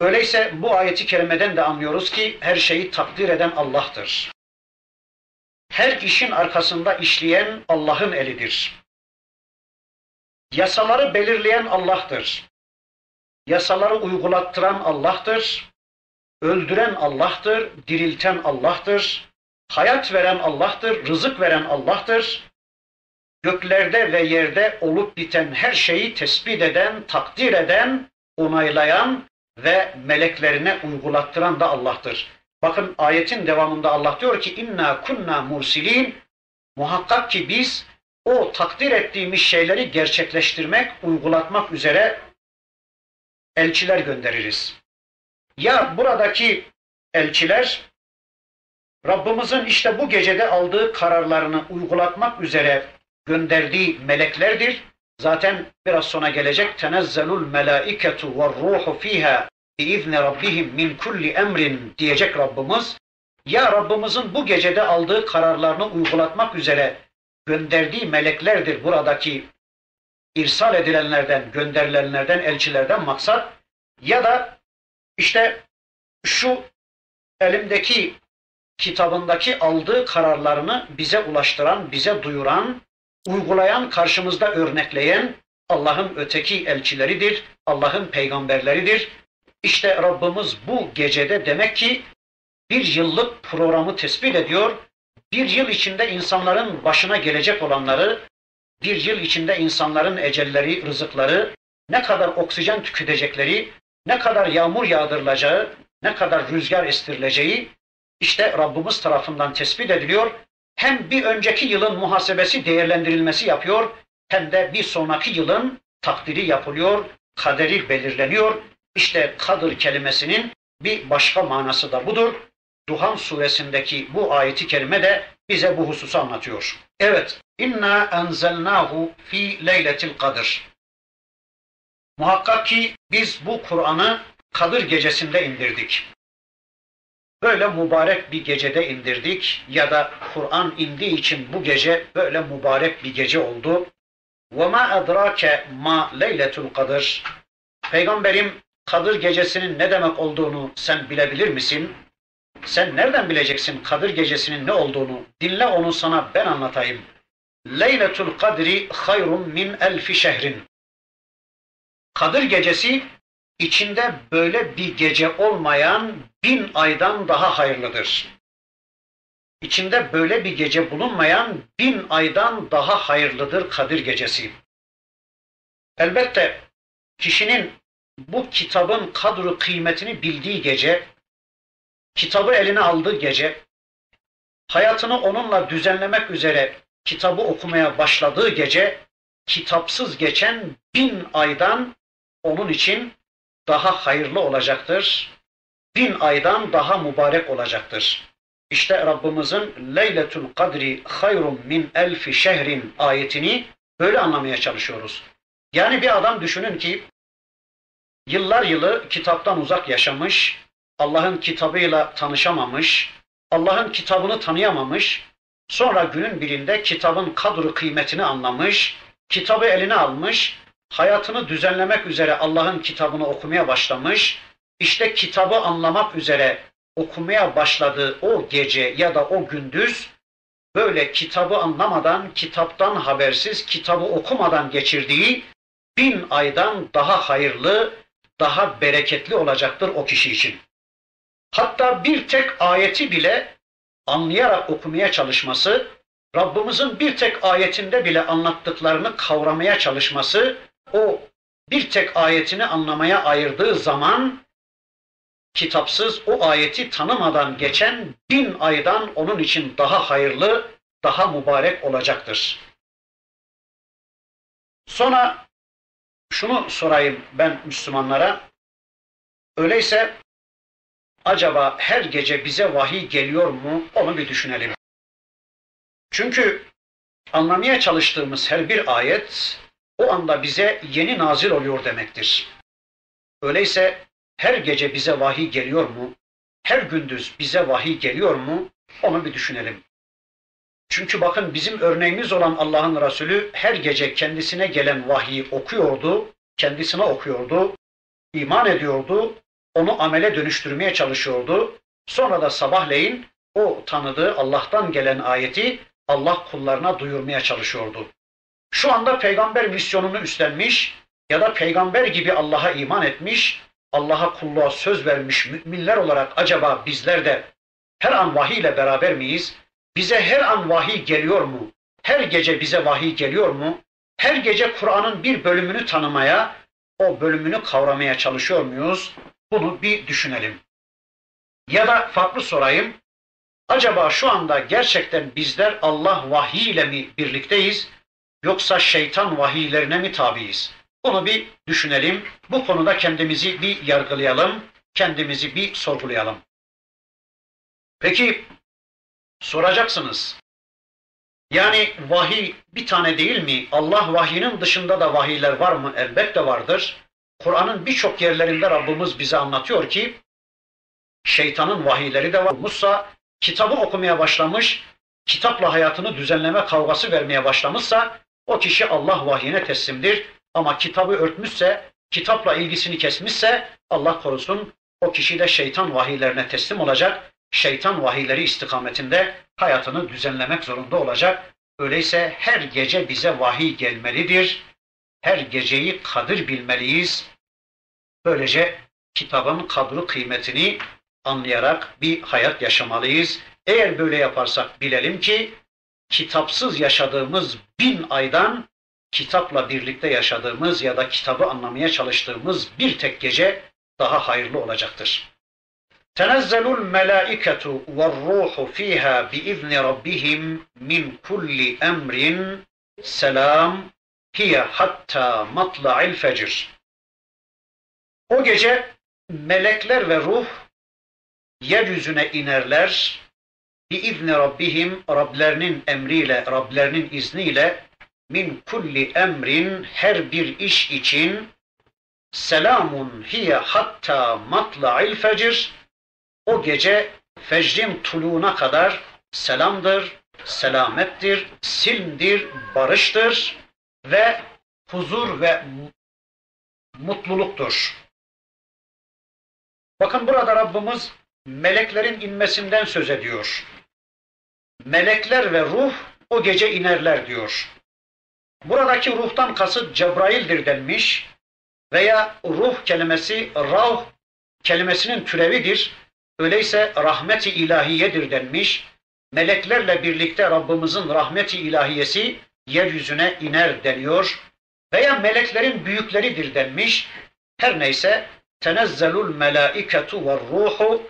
Öyleyse bu ayeti kerimeden de anlıyoruz ki her şeyi takdir eden Allah'tır. Her işin arkasında işleyen Allah'ın elidir. Yasaları belirleyen Allah'tır. Yasaları uygulattıran Allah'tır. Öldüren Allah'tır, dirilten Allah'tır. Hayat veren Allah'tır, rızık veren Allah'tır. Göklerde ve yerde olup biten her şeyi tespit eden, takdir eden, onaylayan ve meleklerine uygulattıran da Allah'tır. Bakın ayetin devamında Allah diyor ki inna kunna mursilin muhakkak ki biz o takdir ettiğimiz şeyleri gerçekleştirmek, uygulatmak üzere elçiler göndeririz. Ya buradaki elçiler Rabbimizin işte bu gecede aldığı kararlarını uygulatmak üzere gönderdiği meleklerdir. Zaten biraz sonra gelecek tenezzelul melaiketu ve ruhu fiha biizni rabbihim min kulli emrin diyecek Rabbimiz. Ya Rabbimizin bu gecede aldığı kararlarını uygulatmak üzere gönderdiği meleklerdir buradaki irsal edilenlerden, gönderilenlerden, elçilerden maksat ya da işte şu elimdeki kitabındaki aldığı kararlarını bize ulaştıran, bize duyuran, uygulayan, karşımızda örnekleyen Allah'ın öteki elçileridir, Allah'ın peygamberleridir. İşte Rabbimiz bu gecede demek ki bir yıllık programı tespit ediyor. Bir yıl içinde insanların başına gelecek olanları, bir yıl içinde insanların ecelleri, rızıkları, ne kadar oksijen tüketecekleri, ne kadar yağmur yağdırılacağı, ne kadar rüzgar estirileceği işte Rabbimiz tarafından tespit ediliyor. Hem bir önceki yılın muhasebesi değerlendirilmesi yapıyor, hem de bir sonraki yılın takdiri yapılıyor, kaderi belirleniyor. İşte kadır kelimesinin bir başka manası da budur. Duhan suresindeki bu ayeti kerime de bize bu hususu anlatıyor. Evet, inna enzelnahu fi leyletil kadir. Muhakkak ki biz bu Kur'an'ı Kadır gecesinde indirdik. Böyle mübarek bir gecede indirdik ya da Kur'an indiği için bu gece böyle mübarek bir gece oldu. وَمَا اَدْرَاكَ مَا لَيْلَةُ الْقَدْرِ Peygamberim Kadır gecesinin ne demek olduğunu sen bilebilir misin? Sen nereden bileceksin Kadır gecesinin ne olduğunu? Dinle onu sana ben anlatayım. Leyletul kadri hayrun min elfi şehrin. Kadır gecesi içinde böyle bir gece olmayan bin aydan daha hayırlıdır. İçinde böyle bir gece bulunmayan bin aydan daha hayırlıdır Kadir gecesi. Elbette kişinin bu kitabın kadru kıymetini bildiği gece, kitabı eline aldığı gece, hayatını onunla düzenlemek üzere kitabı okumaya başladığı gece, kitapsız geçen bin aydan onun için daha hayırlı olacaktır. Bin aydan daha mübarek olacaktır. İşte Rabbimizin Leyletul Kadri hayrun min elfi şehrin ayetini böyle anlamaya çalışıyoruz. Yani bir adam düşünün ki yıllar yılı kitaptan uzak yaşamış, Allah'ın kitabıyla tanışamamış, Allah'ın kitabını tanıyamamış, sonra günün birinde kitabın kadru kıymetini anlamış, kitabı eline almış, hayatını düzenlemek üzere Allah'ın kitabını okumaya başlamış, işte kitabı anlamak üzere okumaya başladığı o gece ya da o gündüz böyle kitabı anlamadan, kitaptan habersiz, kitabı okumadan geçirdiği bin aydan daha hayırlı, daha bereketli olacaktır o kişi için. Hatta bir tek ayeti bile anlayarak okumaya çalışması, Rabbimizin bir tek ayetinde bile anlattıklarını kavramaya çalışması, o bir tek ayetini anlamaya ayırdığı zaman kitapsız o ayeti tanımadan geçen bin aydan onun için daha hayırlı, daha mübarek olacaktır. Sonra şunu sorayım ben Müslümanlara. Öyleyse acaba her gece bize vahiy geliyor mu? Onu bir düşünelim. Çünkü anlamaya çalıştığımız her bir ayet o anda bize yeni nazil oluyor demektir. Öyleyse her gece bize vahiy geliyor mu? Her gündüz bize vahiy geliyor mu? Onu bir düşünelim. Çünkü bakın bizim örneğimiz olan Allah'ın Resulü her gece kendisine gelen vahiyi okuyordu, kendisine okuyordu, iman ediyordu, onu amele dönüştürmeye çalışıyordu. Sonra da sabahleyin o tanıdığı Allah'tan gelen ayeti Allah kullarına duyurmaya çalışıyordu. Şu anda peygamber misyonunu üstlenmiş ya da peygamber gibi Allah'a iman etmiş, Allah'a kulluğa söz vermiş müminler olarak acaba bizler de her an vahiy ile beraber miyiz? Bize her an vahiy geliyor mu? Her gece bize vahiy geliyor mu? Her gece Kur'an'ın bir bölümünü tanımaya, o bölümünü kavramaya çalışıyor muyuz? Bunu bir düşünelim. Ya da farklı sorayım. Acaba şu anda gerçekten bizler Allah vahiy ile mi birlikteyiz? Yoksa şeytan vahiylerine mi tabiiz? Bunu bir düşünelim. Bu konuda kendimizi bir yargılayalım. Kendimizi bir sorgulayalım. Peki soracaksınız. Yani vahiy bir tane değil mi? Allah vahyinin dışında da vahiyler var mı? Elbette vardır. Kur'an'ın birçok yerlerinde Rabbimiz bize anlatıyor ki şeytanın vahiyleri de var. Musa kitabı okumaya başlamış, kitapla hayatını düzenleme kavgası vermeye başlamışsa o kişi Allah vahyine teslimdir. Ama kitabı örtmüşse, kitapla ilgisini kesmişse Allah korusun o kişi de şeytan vahiylerine teslim olacak. şeytan vahiyleri istikametinde hayatını düzenlemek zorunda olacak. Öyleyse her gece bize vahiy gelmelidir. Her geceyi kadir bilmeliyiz. Böylece kitabın kadru kıymetini anlayarak bir hayat yaşamalıyız. Eğer böyle yaparsak bilelim ki kitapsız yaşadığımız bin aydan kitapla birlikte yaşadığımız ya da kitabı anlamaya çalıştığımız bir tek gece daha hayırlı olacaktır. Tenezzelul melaiketu ve ruhu fiha biizni rabbihim min kulli emrin selam hiye hatta matla'il fecr. O gece melekler ve ruh yeryüzüne inerler. Biizni rabbihim Rablerinin emriyle, Rablerinin izniyle min kulli emrin her bir iş için selamun hiye hatta matla'il fecr o gece fecrin tuluğuna kadar selamdır, selamettir, silmdir, barıştır ve huzur ve mutluluktur. Bakın burada Rabbimiz meleklerin inmesinden söz ediyor. Melekler ve ruh o gece inerler diyor. Buradaki ruhtan kasıt Cebrail'dir denmiş veya ruh kelimesi rauh kelimesinin türevidir. Öyleyse rahmeti ilahiyedir denmiş. Meleklerle birlikte Rabbimizin rahmeti ilahiyesi yeryüzüne iner deniyor. Veya meleklerin büyükleridir denmiş. Her neyse tenezzelul melaiketu ve ruhu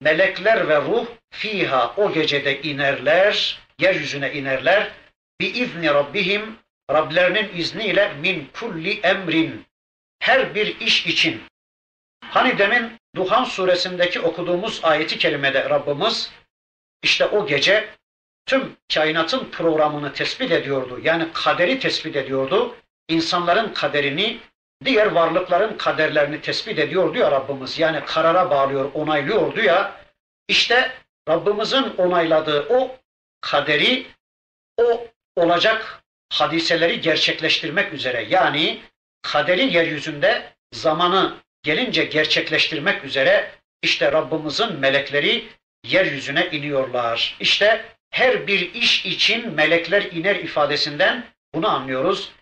melekler ve ruh fiha o gecede inerler, yeryüzüne inerler. Bi izni rabbihim Rablerinin izniyle min kulli emrin her bir iş için. Hani demin Duhan suresindeki okuduğumuz ayeti kerimede Rabbimiz işte o gece tüm kainatın programını tespit ediyordu. Yani kaderi tespit ediyordu. İnsanların kaderini, diğer varlıkların kaderlerini tespit ediyordu ya Rabbimiz. Yani karara bağlıyor, onaylıyordu ya. İşte Rabbimizin onayladığı o kaderi, o olacak hadiseleri gerçekleştirmek üzere yani kaderi yeryüzünde zamanı gelince gerçekleştirmek üzere işte Rabbimizin melekleri yeryüzüne iniyorlar. İşte her bir iş için melekler iner ifadesinden bunu anlıyoruz.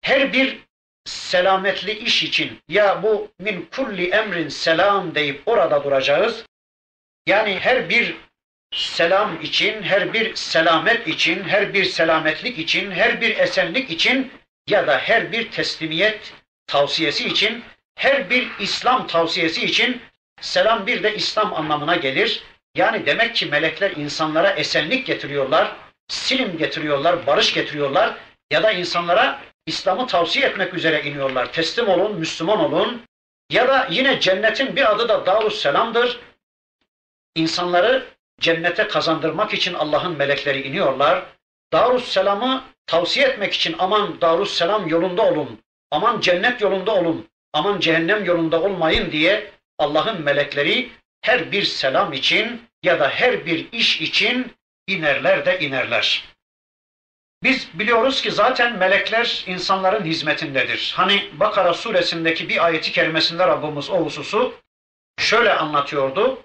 Her bir selametli iş için ya bu min kulli emrin selam deyip orada duracağız. Yani her bir selam için, her bir selamet için, her bir selametlik için, her bir esenlik için ya da her bir teslimiyet tavsiyesi için, her bir İslam tavsiyesi için selam bir de İslam anlamına gelir. Yani demek ki melekler insanlara esenlik getiriyorlar, silim getiriyorlar, barış getiriyorlar ya da insanlara İslam'ı tavsiye etmek üzere iniyorlar. Teslim olun, Müslüman olun. Ya da yine cennetin bir adı da Darus Selam'dır. İnsanları cennete kazandırmak için Allah'ın melekleri iniyorlar. Darus Selam'ı tavsiye etmek için aman Darus Selam yolunda olun, aman cennet yolunda olun, aman cehennem yolunda olmayın diye Allah'ın melekleri her bir selam için ya da her bir iş için inerler de inerler. Biz biliyoruz ki zaten melekler insanların hizmetindedir. Hani Bakara suresindeki bir ayeti kerimesinde Rabbimiz o hususu şöyle anlatıyordu.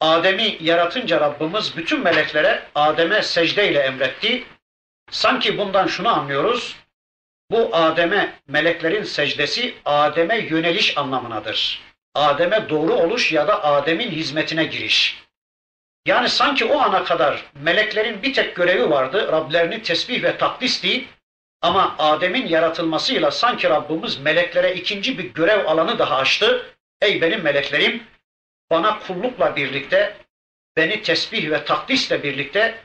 Adem'i yaratınca Rabbimiz bütün meleklere Adem'e secde ile emretti. Sanki bundan şunu anlıyoruz. Bu Adem'e meleklerin secdesi Adem'e yöneliş anlamınadır. Adem'e doğru oluş ya da Adem'in hizmetine giriş. Yani sanki o ana kadar meleklerin bir tek görevi vardı. Rablerini tesbih ve takdisti. Ama Adem'in yaratılmasıyla sanki Rabbimiz meleklere ikinci bir görev alanı daha açtı. Ey benim meleklerim bana kullukla birlikte, beni tesbih ve takdisle birlikte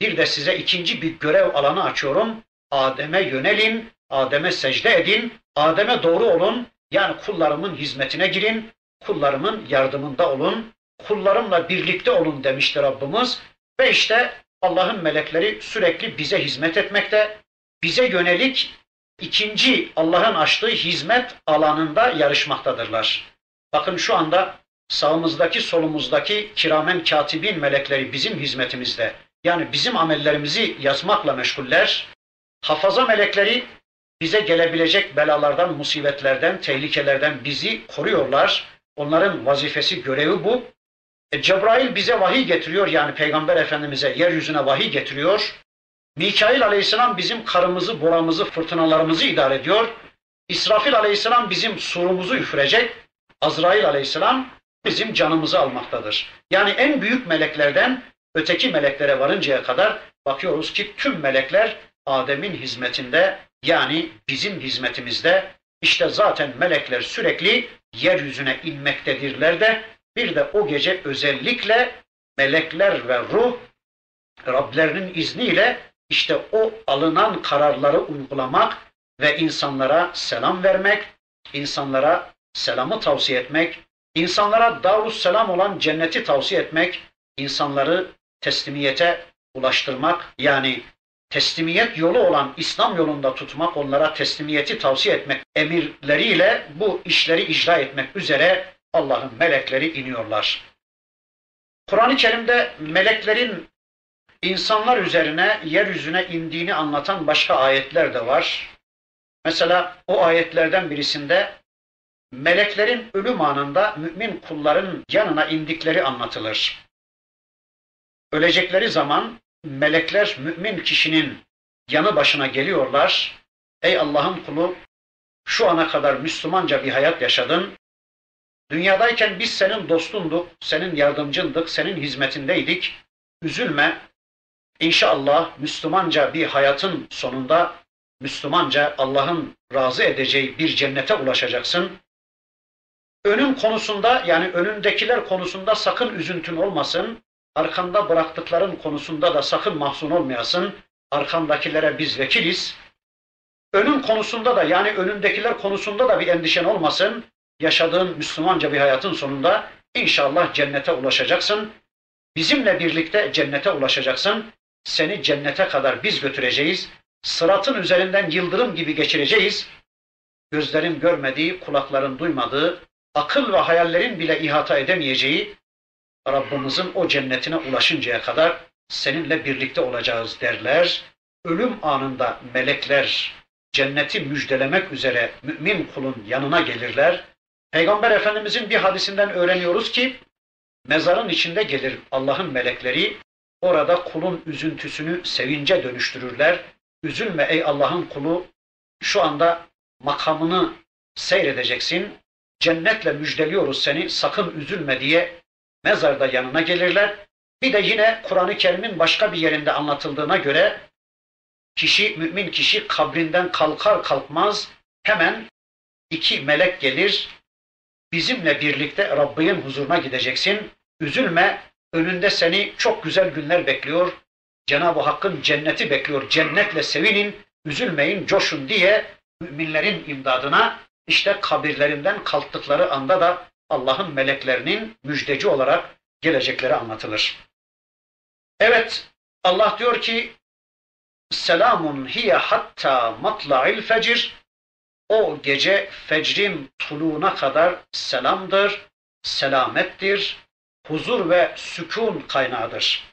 bir de size ikinci bir görev alanı açıyorum. Adem'e yönelin, Adem'e secde edin, Adem'e doğru olun. Yani kullarımın hizmetine girin, kullarımın yardımında olun, kullarımla birlikte olun demişti Rabbimiz. Ve işte Allah'ın melekleri sürekli bize hizmet etmekte, bize yönelik ikinci Allah'ın açtığı hizmet alanında yarışmaktadırlar. Bakın şu anda sağımızdaki solumuzdaki kiramen katibin melekleri bizim hizmetimizde. Yani bizim amellerimizi yazmakla meşguller. Hafaza melekleri bize gelebilecek belalardan, musibetlerden, tehlikelerden bizi koruyorlar. Onların vazifesi, görevi bu. E, Cebrail bize vahiy getiriyor yani Peygamber Efendimiz'e yeryüzüne vahiy getiriyor. Mikail aleyhisselam bizim karımızı, boramızı, fırtınalarımızı idare ediyor. İsrafil aleyhisselam bizim surumuzu üfürecek. Azrail aleyhisselam bizim canımızı almaktadır. Yani en büyük meleklerden öteki meleklere varıncaya kadar bakıyoruz ki tüm melekler Adem'in hizmetinde yani bizim hizmetimizde işte zaten melekler sürekli yeryüzüne inmektedirler de bir de o gece özellikle melekler ve ruh Rablerinin izniyle işte o alınan kararları uygulamak ve insanlara selam vermek, insanlara selamı tavsiye etmek, insanlara Davus selam olan cenneti tavsiye etmek, insanları teslimiyete ulaştırmak yani teslimiyet yolu olan İslam yolunda tutmak, onlara teslimiyeti tavsiye etmek emirleriyle bu işleri icra etmek üzere Allah'ın melekleri iniyorlar. Kur'an-ı Kerim'de meleklerin insanlar üzerine, yeryüzüne indiğini anlatan başka ayetler de var. Mesela o ayetlerden birisinde meleklerin ölüm anında mümin kulların yanına indikleri anlatılır. Ölecekleri zaman melekler mümin kişinin yanı başına geliyorlar. Ey Allah'ın kulu şu ana kadar Müslümanca bir hayat yaşadın. Dünyadayken biz senin dostunduk, senin yardımcındık, senin hizmetindeydik. Üzülme. İnşallah Müslümanca bir hayatın sonunda Müslümanca Allah'ın razı edeceği bir cennete ulaşacaksın. Önün konusunda yani önündekiler konusunda sakın üzüntün olmasın. Arkanda bıraktıkların konusunda da sakın mahzun olmayasın. Arkandakilere biz vekiliz. Önün konusunda da yani önündekiler konusunda da bir endişen olmasın. Yaşadığın Müslümanca bir hayatın sonunda inşallah cennete ulaşacaksın. Bizimle birlikte cennete ulaşacaksın. Seni cennete kadar biz götüreceğiz. Sıratın üzerinden yıldırım gibi geçireceğiz. Gözlerin görmediği, kulakların duymadığı, akıl ve hayallerin bile ihata edemeyeceği Rabbimizin o cennetine ulaşıncaya kadar seninle birlikte olacağız derler. Ölüm anında melekler cenneti müjdelemek üzere mümin kulun yanına gelirler. Peygamber Efendimizin bir hadisinden öğreniyoruz ki mezarın içinde gelir Allah'ın melekleri orada kulun üzüntüsünü sevince dönüştürürler. Üzülme ey Allah'ın kulu şu anda makamını seyredeceksin. Cennetle müjdeliyoruz seni sakın üzülme diye mezarda yanına gelirler. Bir de yine Kur'an-ı Kerim'in başka bir yerinde anlatıldığına göre kişi, mümin kişi kabrinden kalkar kalkmaz hemen iki melek gelir. Bizimle birlikte Rabbinin huzuruna gideceksin. Üzülme, önünde seni çok güzel günler bekliyor. Cenab-ı Hakk'ın cenneti bekliyor. Cennetle sevinin, üzülmeyin, coşun diye müminlerin imdadına işte kabirlerinden kalktıkları anda da Allah'ın meleklerinin müjdeci olarak gelecekleri anlatılır. Evet, Allah diyor ki Selamun hiye hatta matla'il fecir o gece fecrin tuluğuna kadar selamdır, selamettir, huzur ve sükun kaynağıdır.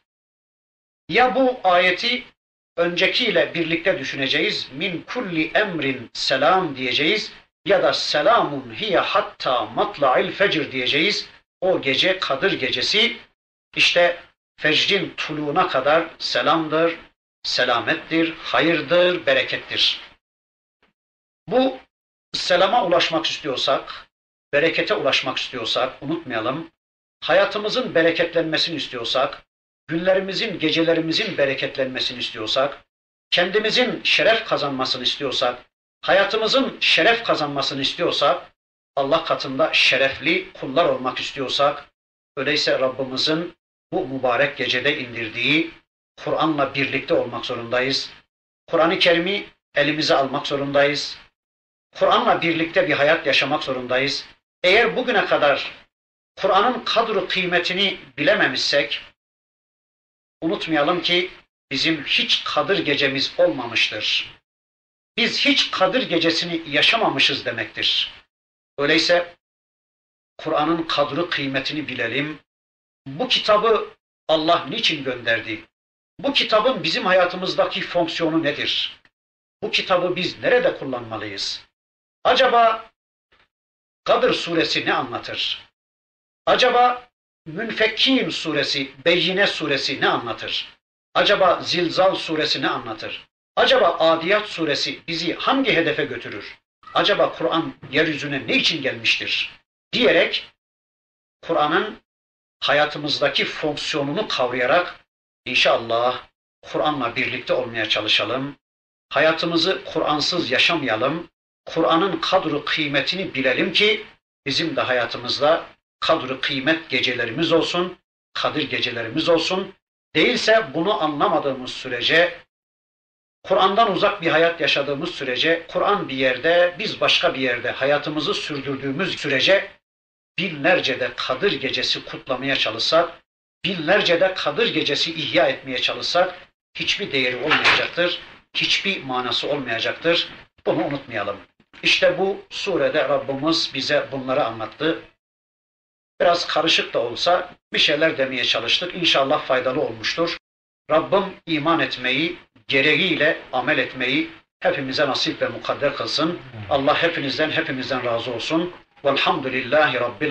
Ya bu ayeti öncekiyle birlikte düşüneceğiz. Min kulli emrin selam diyeceğiz ya da selamun hiye hatta matla'il fecr diyeceğiz. O gece Kadir gecesi işte fecrin tuluğuna kadar selamdır, selamettir, hayırdır, berekettir. Bu selama ulaşmak istiyorsak, berekete ulaşmak istiyorsak unutmayalım. Hayatımızın bereketlenmesini istiyorsak, günlerimizin, gecelerimizin bereketlenmesini istiyorsak, kendimizin şeref kazanmasını istiyorsak, hayatımızın şeref kazanmasını istiyorsak, Allah katında şerefli kullar olmak istiyorsak, öyleyse Rabbimizin bu mübarek gecede indirdiği Kur'an'la birlikte olmak zorundayız. Kur'an-ı Kerim'i elimize almak zorundayız. Kur'an'la birlikte bir hayat yaşamak zorundayız. Eğer bugüne kadar Kur'an'ın kadru kıymetini bilememişsek, unutmayalım ki bizim hiç kadir gecemiz olmamıştır. Biz hiç kadir gecesini yaşamamışız demektir. Öyleyse Kur'an'ın kadru kıymetini bilelim. Bu kitabı Allah niçin gönderdi? Bu kitabın bizim hayatımızdaki fonksiyonu nedir? Bu kitabı biz nerede kullanmalıyız? Acaba Kadir suresi ne anlatır? Acaba Münfekkin suresi, Beyyine suresi ne anlatır? Acaba Zilzal suresi ne anlatır? Acaba Adiyat suresi bizi hangi hedefe götürür? Acaba Kur'an yeryüzüne ne için gelmiştir? Diyerek Kur'an'ın hayatımızdaki fonksiyonunu kavrayarak inşallah Kur'an'la birlikte olmaya çalışalım. Hayatımızı Kur'ansız yaşamayalım. Kur'an'ın kadru kıymetini bilelim ki bizim de hayatımızda kadru kıymet gecelerimiz olsun, kadir gecelerimiz olsun. Değilse bunu anlamadığımız sürece, Kur'an'dan uzak bir hayat yaşadığımız sürece, Kur'an bir yerde, biz başka bir yerde hayatımızı sürdürdüğümüz sürece binlerce de Kadir gecesi kutlamaya çalışsak, binlerce de Kadir gecesi ihya etmeye çalışsak hiçbir değeri olmayacaktır, hiçbir manası olmayacaktır. Bunu unutmayalım. İşte bu surede Rabbimiz bize bunları anlattı. Biraz karışık da olsa bir şeyler demeye çalıştık. İnşallah faydalı olmuştur. Rabbim iman etmeyi, gereğiyle amel etmeyi hepimize nasip ve mukadder kılsın. Allah hepinizden hepimizden razı olsun. Velhamdülillahi Rabbil